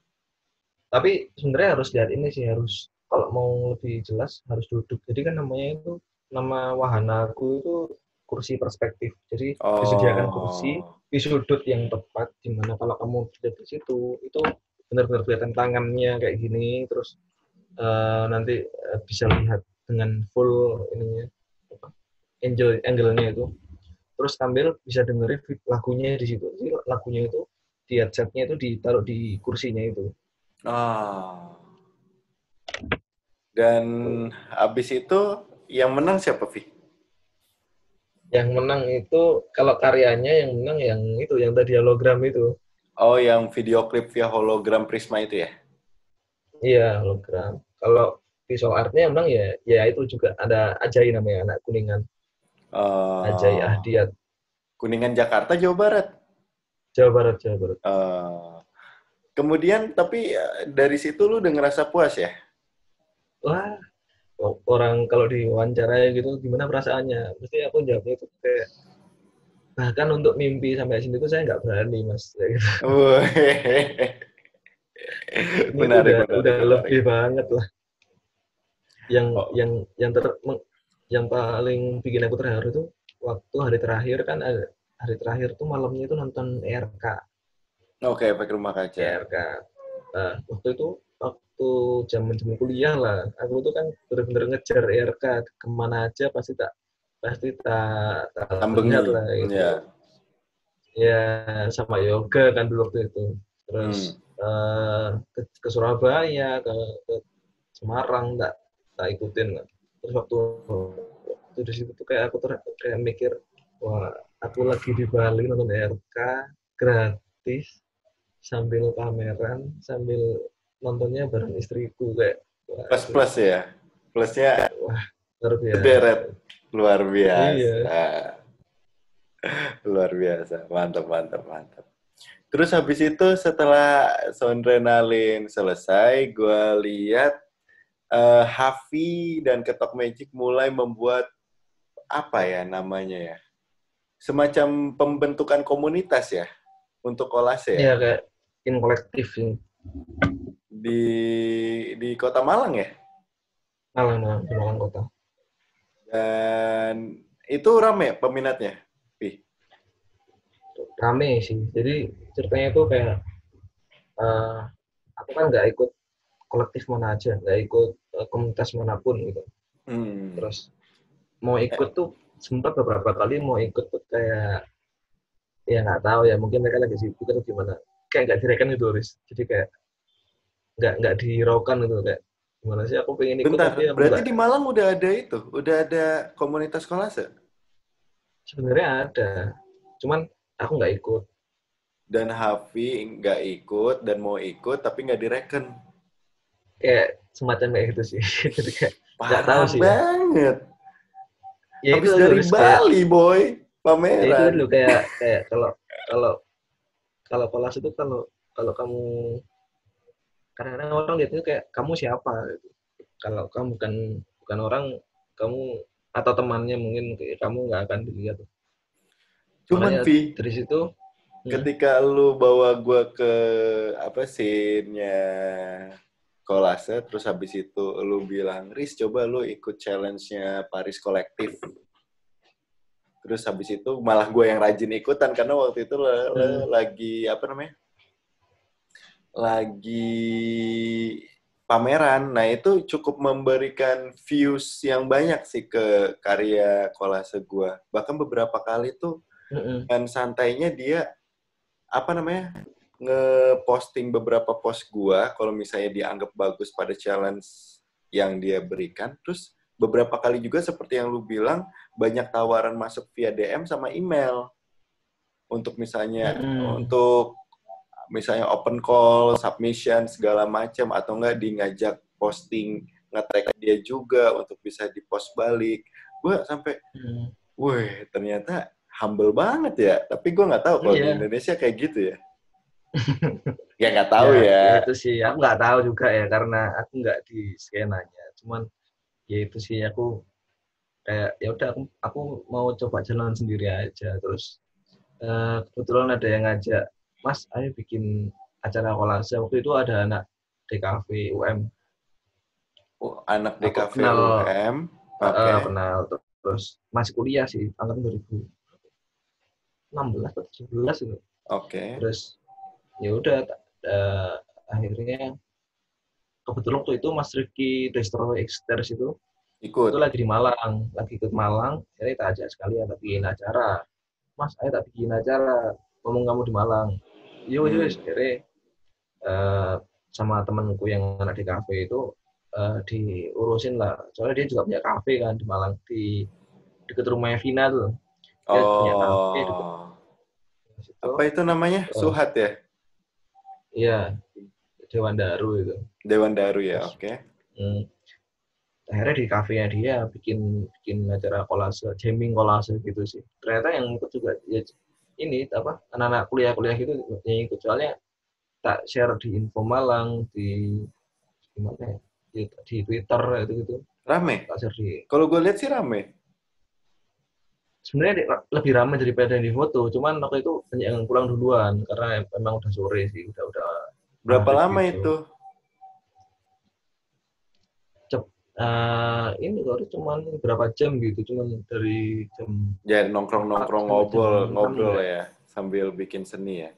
Tapi sebenarnya harus lihat ini sih harus kalau mau lebih jelas harus duduk. Jadi kan namanya itu nama wahanaku itu kursi perspektif. Jadi oh. disediakan kursi di sudut yang tepat di mana kalau kamu duduk di situ itu benar-benar kelihatan tangannya kayak gini terus uh, nanti uh, bisa lihat dengan full ininya angel angle-nya itu terus sambil bisa dengerin lagunya di situ jadi lagunya itu di headsetnya itu ditaruh di kursinya itu Ah. Dan habis itu yang menang siapa, Vi? Yang menang itu kalau karyanya yang menang yang itu yang tadi hologram itu. Oh, yang video klip via hologram Prisma itu ya? Iya, hologram. Kalau visual artnya yang menang ya ya itu juga ada Ajay namanya anak Kuningan. Uh, Ajay Ahdiat. Kuningan Jakarta, Jawa Barat. Jawa Barat, Jawa Barat. Uh, Kemudian tapi ya, dari situ lu udah ngerasa puas ya? Wah, orang kalau diwawancara gitu gimana perasaannya? Mesti aku jawabnya itu kayak bahkan untuk mimpi sampai sini tuh saya nggak berani mas. Gitu. Ini Menarik, udah, menarik, udah menarik. lebih banget lah. Yang Oh. yang yang ter yang paling bikin aku terharu itu waktu hari terakhir kan ada hari terakhir tuh malamnya itu nonton ERK Oke, efek rumah kaca. ERK. Nah, waktu itu waktu zaman zaman kuliah lah, aku tuh kan bener-bener ngejar ERK ke mana aja pasti tak pasti tak tak Tambengi. lihat lah gitu. Ya. Ya sama yoga kan dulu waktu itu. Terus Hmm. eh, ke, ke Surabaya, ke, ke Semarang tak tak ikutin kan. Terus waktu waktu di situ tuh kayak aku tuh kayak mikir wah aku lagi di Bali nonton RK gratis sambil pameran sambil nontonnya bareng istriku kayak wah, Plus plus ya. Plusnya luar biasa. Deret. luar biasa. Iya. luar biasa. Mantap, mantap, mantap. Terus habis itu setelah Sondrenalin selesai, gue lihat eh, Hafi dan Ketok Magic mulai membuat apa ya namanya ya? Semacam pembentukan komunitas ya untuk kolase ya Iya kayak in kolektif ini. di di Kota Malang ya. Malang, Malang, di Malang kota. Dan itu rame peminatnya. Pi. rame sih. Jadi ceritanya itu kayak eh aku kan nggak ikut kolektif mana aja, nggak ikut eh, komunitas mana pun gitu. Hmm. Terus mau ikut tuh sempat beberapa kali mau ikut tuh kayak ya nggak tahu ya mungkin mereka lagi sibuk atau gimana. Kayak nggak direken gitu, Riz. Jadi kayak nggak nggak dihiraukan gitu kayak gimana sih aku pengen ikut Bentar, tapi berarti di Malang udah ada itu, udah ada komunitas kolase sebenarnya ada, cuman aku nggak ikut. dan Hafi nggak ikut dan mau ikut tapi nggak direken. Kayak semacam kayak gitu sih. Jadi kayak tahu sih ya. banget. ya Habis itu dari Riz, kayak- Bali, boy. ya itu Pameran. dulu kayak kayak kalau kalau kalau kelas itu kalau kalau kamu kadang-kadang orang lihat itu kayak kamu siapa gitu. kalau kamu bukan bukan orang kamu atau temannya mungkin kamu nggak akan dilihat Cuman Pi, dari situ hmm, ketika lu bawa gua ke apa scene-nya kolase, terus habis itu lu bilang, Riz coba lu ikut challenge-nya Paris Kolektif. Terus habis itu malah gue yang rajin ikutan karena waktu itu le- le- Hmm. lagi apa namanya? Lagi pameran. Nah, itu cukup memberikan views yang banyak sih ke karya kolase gua. Bahkan beberapa kali tuh mm-mm. dan santainya dia apa namanya ngeposting beberapa post gua kalau misalnya dianggap bagus pada challenge yang dia berikan terus beberapa kali juga seperti yang lu bilang banyak tawaran masuk via DM sama email untuk misalnya Mm-mm. untuk misalnya open call submission segala macam atau enggak di ngajak posting nge-tag dia juga untuk bisa di post balik gua sampai Mm. Wih, ternyata humble banget ya. Tapi gue nggak tahu kalau di Iya. Indonesia kayak gitu ya. Ya nggak tahu ya. itu sih aku nggak tahu juga ya karena aku nggak di skenanya cuman ya itu sih aku kayak ya udah aku, aku mau coba jalan sendiri aja terus eh, kebetulan ada yang ngajak mas ayo bikin acara kolase waktu itu ada anak DKV UM Oh, anak DKV kenal. UM. eh, Oke. kenal terus masih kuliah sih angkatan 2016 atau 17 itu Oke. terus ya udah eh, akhirnya kebetulan waktu itu Mas Rifki Destroy Exters itu Ikut. itu lagi di Malang lagi ke Malang jadi tak ajak sekalian tak bikin acara Mas ayo tak bikin acara ngomong kamu di Malang yo yo Hmm. akhirnya eh, sama temanku yang anak di kafe itu eh, diurusin lah soalnya dia juga punya kafe kan di Malang di deket rumahnya Vina tuh Dia punya kafe Oh. Apa itu namanya? Oh. Suhat ya? Iya, Dewan Daru itu. Dewan Daru ya, oke. Hmm. Akhirnya di kafenya dia bikin bikin acara kolase, jamming kolase gitu sih. Ternyata yang ikut juga ya ini apa anak-anak kuliah-kuliah gitu yang ikut soalnya tak share di info Malang di gimana ya di, di Twitter itu gitu Rame. tak share di Kalau gue lihat sih rame. Sebenarnya lebih ramai daripada yang di foto cuman waktu itu banyak yang pulang duluan karena emang udah sore sih udah udah Berapa lama gitu. itu? Eh, ini baru cuman berapa jam gitu, cuman dari jam Ya nongkrong-nongkrong Sampai ngobrol, ngobrol ya. ya sambil bikin seni ya.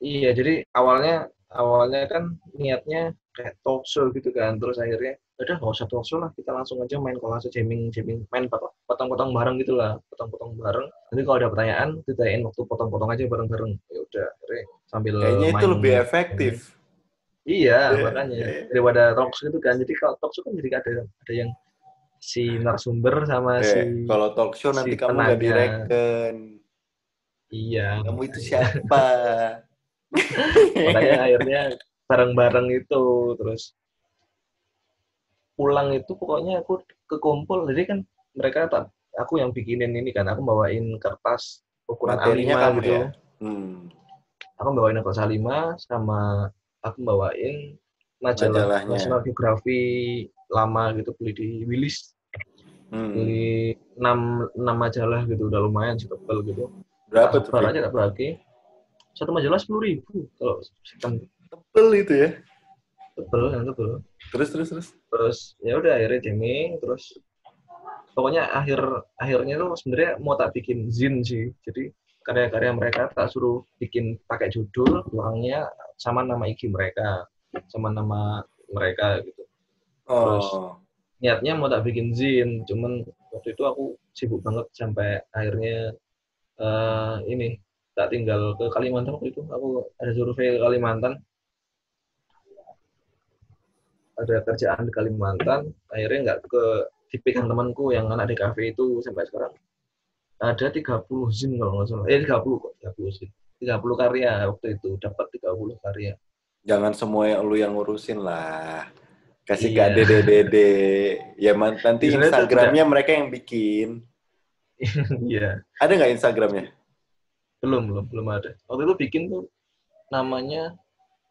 Iya, jadi awalnya awalnya kan niatnya kayak talk show gitu kan, terus akhirnya udah nggak usah talk show lah, kita langsung aja main kolase jamming jamming main pot- potong-potong bareng gitu lah, potong-potong bareng. Nanti kalau ada pertanyaan ditanyain waktu potong-potong aja bareng-bareng. Ya udah, sambil Kayaknya itu main- lebih efektif. Iya, Iya, makanya iya. daripada talk show gitu kan. Jadi kalau talk show kan jadi ada ada yang si narasumber sama Eh, si kalau talk show nanti si kamu nggak direken. iya. Kamu itu siapa? makanya akhirnya bareng-bareng itu terus pulang itu pokoknya aku kekumpul jadi kan mereka tak aku yang bikinin ini kan aku bawain kertas ukuran Materinya A5 kamu gitu ya? Hmm. aku bawain kertas A5 sama aku bawain majalah Majalahnya. National Geography lama gitu beli di Willis Hmm. beli 6, 6 majalah gitu udah lumayan sih tebel gitu Berapa tuh? Aja tak bagi satu majalah sepuluh ribu kalau Tebel itu ya. Tebel yang tebel Terus terus terus. terus ya udah akhirnya jamming terus pokoknya akhir akhirnya tuh sebenarnya mau tak bikin zin sih. Jadi karya-karya mereka tak suruh bikin pakai judul belakangnya sama nama IG mereka sama nama mereka gitu. Terus, Oh. niatnya mau tak bikin zin cuman waktu itu aku sibuk banget sampai akhirnya eh, ini tak tinggal ke Kalimantan waktu itu. Aku ada survei ke Kalimantan ada kerjaan di Kalimantan akhirnya nggak ke dipegang temanku yang anak di kafe itu sampai sekarang ada 30 zin kalau nggak salah eh 30 kok 30 zin 30 karya waktu itu dapat 30 karya Jangan semua yang lu yang ngurusin lah. Kasih ke Iya. dede-dede. Ya man- nanti itu Instagramnya mereka yang bikin. iya Ada nggak Instagramnya? belum belum belum ada waktu itu bikin tuh namanya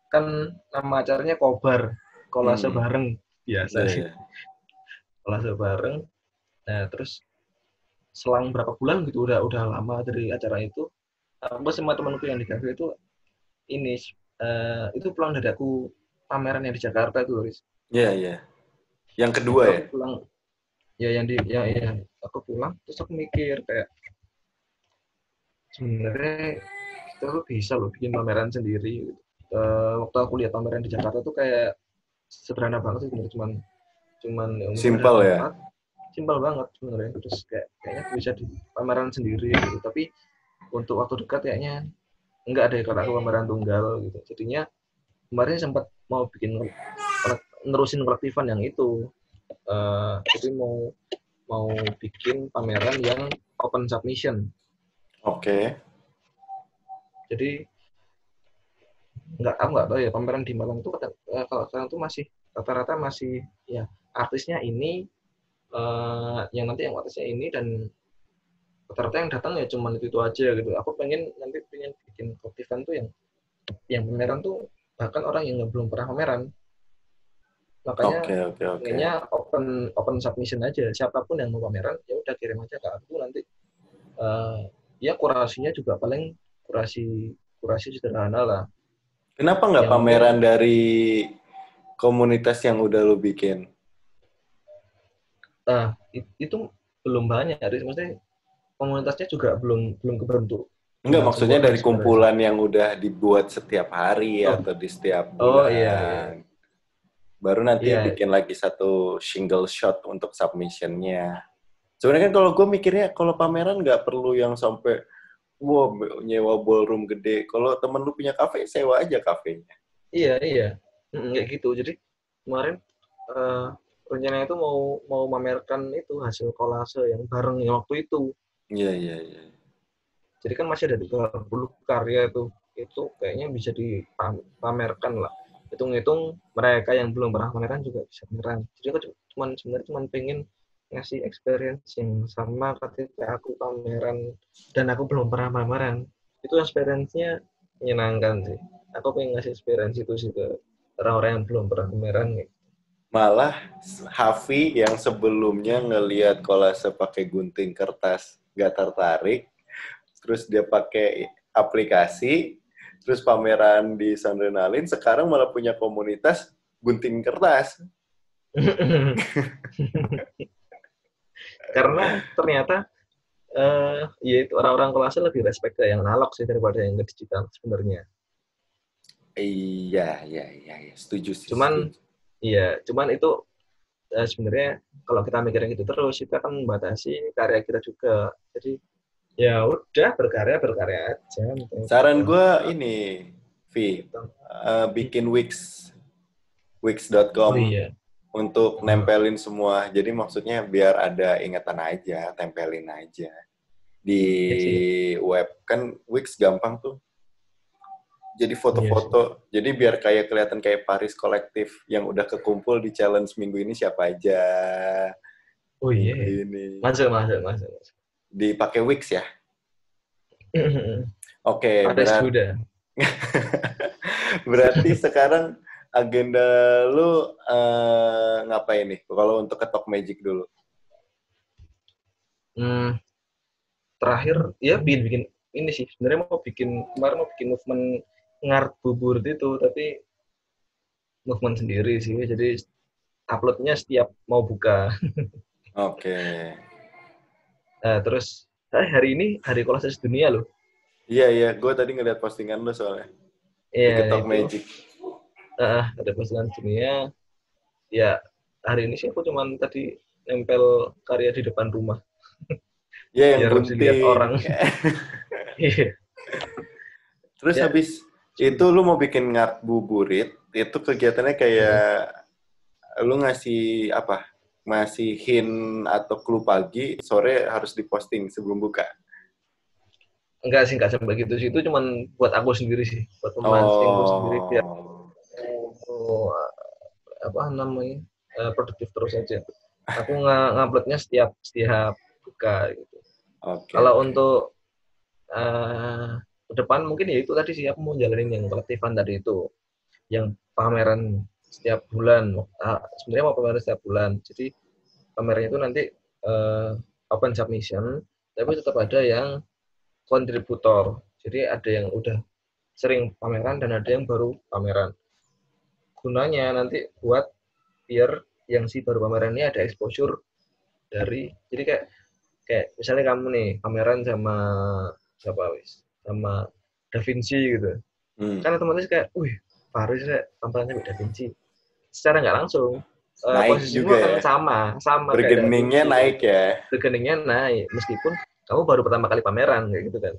kan nama acaranya kobar kolase Hmm. bareng biasa sih Iya. kolase bareng nah terus selang berapa bulan gitu udah udah lama dari acara itu aku sama temanku yang di kafe itu ini eh, itu pulang dari aku pameran yang di Jakarta tuh Riz. Iya, iya. Yang kedua ya? Aku pulang ya yang di ya ya aku pulang terus aku mikir kayak sebenarnya kita tuh bisa loh bikin pameran sendiri gitu. Eh, waktu aku lihat pameran di Jakarta tuh kayak sederhana banget sih sebenarnya. Cuman cuman ya, ada ya? simpel banget sebenarnya. Terus kayak kayaknya bisa di pameran sendiri gitu. Tapi untuk waktu dekat kayaknya enggak ada kalau aku pameran tunggal gitu. Jadinya kemarin sempat mau bikin nerusin kolektifan yang itu. Eh, jadi mau mau bikin pameran yang open submission. Oke. jadi nggak tahu nggak tahu ya pameran di Malang itu eh, kalau sekarang tuh masih rata-rata masih ya artisnya ini eh, yang nanti yang artisnya ini dan rata-rata yang datang ya cuman itu itu aja gitu. Aku pengen nanti pengen bikin kolektifan tuh yang yang pameran tuh bahkan orang yang belum pernah pameran. Makanya oke, oke. pengennya open open submission aja. Siapa pun yang mau pameran ya udah kirim aja ke aku nanti. Eh, ya kurasinya juga paling kurasi kurasi sederhana lah Kenapa nggak Yang pameran dari komunitas yang udah lu bikin? nah it- itu belum banyak maksudnya komunitasnya juga belum belum kebentuk Enggak, Nah, maksudnya dari sebenarnya. kumpulan yang udah dibuat setiap hari Oh. atau di setiap Oh, bulan. iya, iya. Baru nanti Iya. bikin lagi satu single shot untuk submissionnya. Sebenarnya kan kalau gue mikirnya kalau pameran nggak perlu yang sampai wow nyewa ballroom gede. Kalau temen lu punya kafe, sewa aja kafenya. iya iya kayak gitu jadi kemarin eh, rencananya itu mau mau mamerkan itu hasil kolase yang bareng yang waktu itu Iya, iya, iya. jadi kan masih ada 30 karya itu itu kayaknya bisa dipamerkan lah hitung-hitung mereka yang belum pernah pameran juga bisa pameran jadi aku cu- cuman sebenarnya cuman pengen ngasih experience yang sama ketika aku pameran dan aku belum pernah pameran itu experience-nya menyenangkan sih aku pengen ngasih experience itu sih ke orang-orang yang belum pernah pameran gitu. Malah Hafi yang sebelumnya ngelihat kolase pakai gunting kertas nggak tertarik, terus dia pakai aplikasi, terus pameran di Sandrenalin, sekarang malah punya komunitas gunting kertas. Karena ternyata uh, ya itu orang-orang kelasnya lebih respect ke yang analog sih daripada yang digital sebenarnya. Iya, iya, iya, iya. setuju sih. Cuman, setuju. iya, cuman itu uh, sebenarnya kalau kita mikirin gitu terus, kita akan membatasi karya kita juga. Jadi ya udah berkarya berkarya aja. Saran gue ini, Vi, uh, bikin Wix, Wix.com. Oh, iya untuk nempelin semua. Jadi maksudnya biar ada ingatan aja, tempelin aja. Di ya web kan Wix gampang tuh. Jadi foto-foto ya jadi biar kayak kelihatan kayak Paris kolektif yang udah kekumpul di challenge minggu ini siapa aja. Oh iya. Ini. Masuk masuk masuk, masuk. dipakai Wix ya? Oke okay, berat... berarti sekarang agenda lu uh, ngapain nih? Kalau untuk ketok magic dulu. Hmm, terakhir ya bikin bikin ini sih. Sebenarnya mau bikin kemarin mau bikin movement ngart bubur itu tapi movement sendiri sih. Jadi uploadnya setiap mau buka. Oke. Okay. nah, terus eh, hari ini hari kolase dunia loh. Iya iya. Gue tadi ngeliat postingan lo soalnya. Iya yeah, Magic uh, ada postingan dunia ya hari ini sih aku cuman tadi nempel karya di depan rumah Iya yang Biar gunting. orang. Iya. Terus ya. habis itu lu mau bikin ngart buburit, itu kegiatannya kayak hmm. lu ngasih apa? Masih hin atau clue pagi, sore harus diposting sebelum buka. Enggak sih, enggak sampai gitu sih. Itu cuman buat aku sendiri sih, buat memancing oh. sendiri biar oh, apa namanya? Uh, produktif terus aja. Aku nguploadnya setiap setiap buka gitu. Okay. Kalau untuk uh, ke depan mungkin ya itu tadi sih aku mau jalanin yang kolektifan tadi itu, yang pameran setiap bulan. Uh, sebenarnya mau pameran setiap bulan. Jadi pamerannya itu nanti uh, open submission, tapi tetap ada yang kontributor. Jadi ada yang udah sering pameran dan ada yang baru pameran. Gunanya nanti buat biar yang si baru pameran ini ada exposure dari jadi kayak kayak misalnya kamu nih pameran sama siapa wis? Sama Da Vinci gitu. Hmm. kan otomatis kayak wih Paris ya tampilannya Da Vinci. Secara nggak langsung uh, naik juga kan ya. sama sama bergeningnya naik ya. Bergeningnya naik meskipun kamu baru pertama kali pameran kayak gitu kan.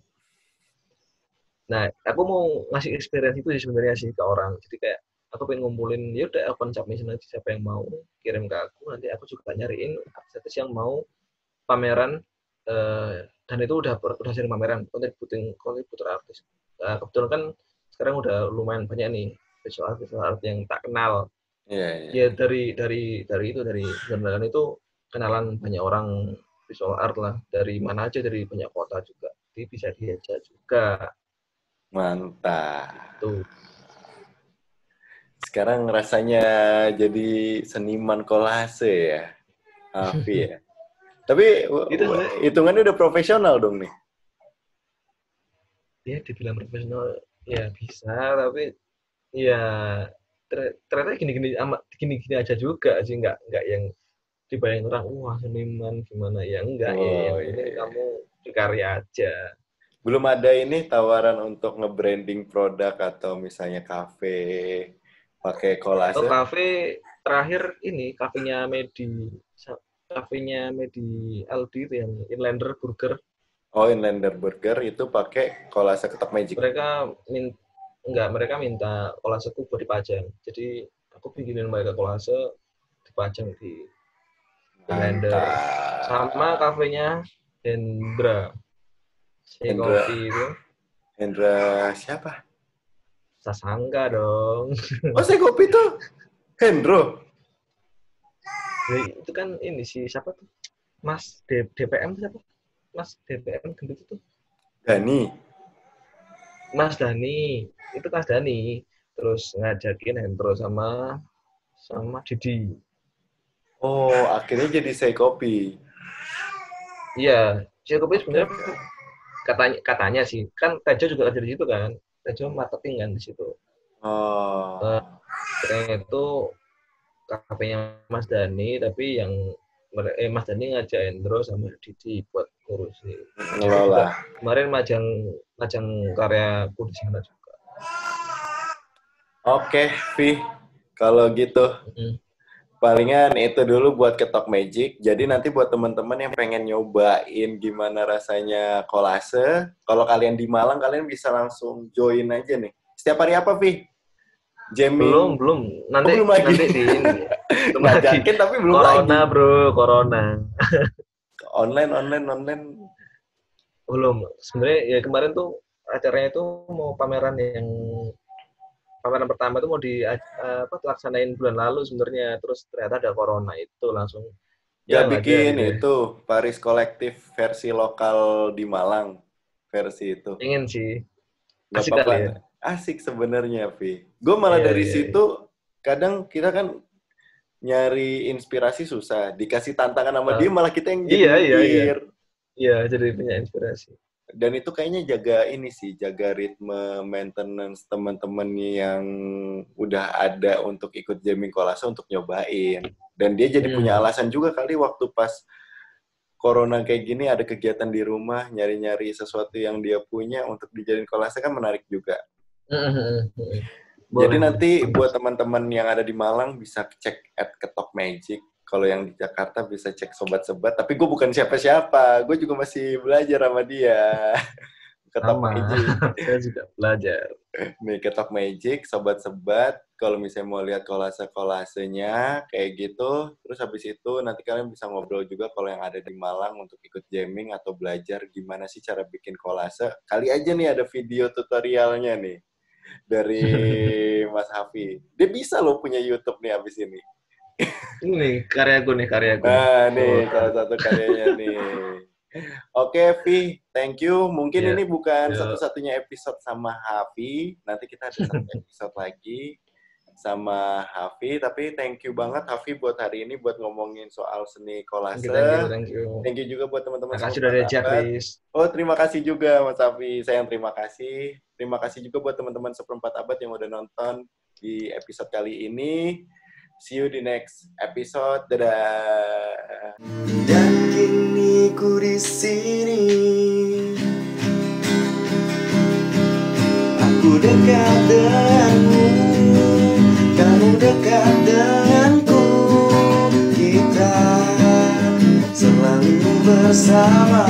Nah aku mau ngasih experience itu sih sebenarnya sih ke orang. Jadi kayak aku pengen ngumpulin ya udah open submission aja siapa yang mau kirim ke aku nanti aku juga nyariin artis yang mau pameran uh, dan itu udah udah sering pameran contributing contributor artis. Uh, kebetulan kan sekarang udah lumayan banyak nih visual art visual art yang tak kenal. Yeah, yeah. ya dari dari dari itu dari kenalan itu kenalan banyak orang visual art lah. Dari mana aja dari banyak kota juga. Jadi bisa diajak juga. Mantap. Tuh sekarang rasanya jadi seniman kolase ya Afi ya Tapi itu hitungannya udah profesional dong nih. Ya dibilang profesional ya bisa, tapi ya ternyata gini-gini amat gini-gini aja juga sih nggak nggak yang dibayang orang wah seniman gimana ya enggak oh, ya yang iya. kamu berkarya aja belum ada ini tawaran untuk nge-branding produk atau misalnya kafe pakai kolase oh, kafe terakhir ini kafenya Medi kafenya Medi Aldi itu yang Inlander Burger. Oh, Inlander Burger itu pakai kolase ketok magic. Mereka min enggak, mereka minta kolase buat dipajang. Jadi aku bikinin mereka kolase dipajang di Inlander. Sama kafenya Hendra. Si Hendra. kopi itu. Hendra siapa? Sasangka dong. Oh, si kopi itu Hendro itu kan ini si siapa tuh? Mas D, DPM siapa? Mas DPM gendut itu Dani. Mas Dani. Itu Mas Dani. Terus ngajakin Hendro sama sama Didi. Oh akhirnya jadi saya kopi iya saya kopi sebenarnya katanya katanya sih. Kan Tejo juga kerja di situ kan cuma marketing kan di situ Oh. Kayaknya itu kafenya Mas Dani tapi yang eh Mas Dani ngajak Endro sama Didi buat ngurusin ngelola. kemarin majang majang karyaku di sana juga Oke, Vi. Kalau gitu, Mm. Palingan itu dulu buat ketok magic. Jadi nanti buat teman-teman yang pengen nyobain gimana rasanya kolase, kalau kalian di Malang, kalian bisa langsung join aja nih. Setiap hari apa, Vi? Jamming. belum belum nanti belum lagi. nanti di ini belum lagi Ngajakin tapi belum corona lagi. bro corona Online, online, online. belum sebenarnya ya kemarin tuh acaranya itu mau pameran yang pameran pertama itu mau di eh, apa laksanain bulan lalu sebenarnya terus ternyata ada corona itu langsung Ya, bikin aja. itu Paris Kolektif versi lokal di Malang versi itu. pengen sih Nggak Asik ya? Asik sebenarnya, Vi. Gue malah Iya, dari iya, situ kadang kita kan nyari inspirasi susah. Dikasih tantangan sama Ah. dia malah kita yang Iya, jadi iya, iya. mikir. iya jadi punya inspirasi Dan itu kayaknya jaga ini sih, jaga ritme maintenance teman-teman yang udah ada untuk ikut jamming kolase untuk nyobain. Dan dia jadi Hmm. punya alasan juga kali waktu pas corona kayak gini ada kegiatan di rumah, nyari-nyari sesuatu yang dia punya untuk dijadiin kolase kan menarik juga. Jadi Boleh. nanti buat teman-teman yang ada di Malang bisa cek at Ketok Magic. Kalau yang di Jakarta bisa cek Sobat Sebat. Tapi gue bukan siapa-siapa. Gue juga masih belajar sama dia. Ketok. Magic. saya juga belajar Nih, Ketok Magic, Sobat Sebat. Kalau misalnya mau lihat kolase-kolasenya kayak gitu. Terus habis itu nanti kalian bisa ngobrol juga kalau yang ada di Malang untuk ikut jamming atau belajar gimana sih cara bikin kolase. Kali aja nih ada video tutorialnya nih dari Mas Hafi. Dia bisa loh punya YouTube nih habis ini. Ini karyaku nih karyaku Nah, nih Oh. salah satu karyanya nih. Oke, Vi, thank you. Mungkin Ya. ini bukan Ya. satu-satunya episode sama Hafi. Nanti kita ada satu episode lagi sama Hafi. Tapi thank you banget Hafi buat hari ini buat ngomongin soal seni kolase. thank you thank you thank you juga buat teman-teman. makasih semua udah diajak sahabat. Riz Oh, terima kasih juga Mas Hafi. Saya yang terima kasih. Terima kasih juga buat teman-teman seperempat abad yang udah nonton di episode kali ini. See you di next episode. Dadah. Dan kini ku di sini Aku dekat denganmu Kamu dekat denganku Kita selalu bersama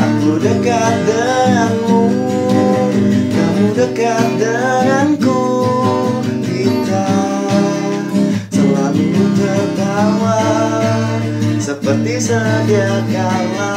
Aku dekat denganmu Kamu dekat denganku Seperti sedia kala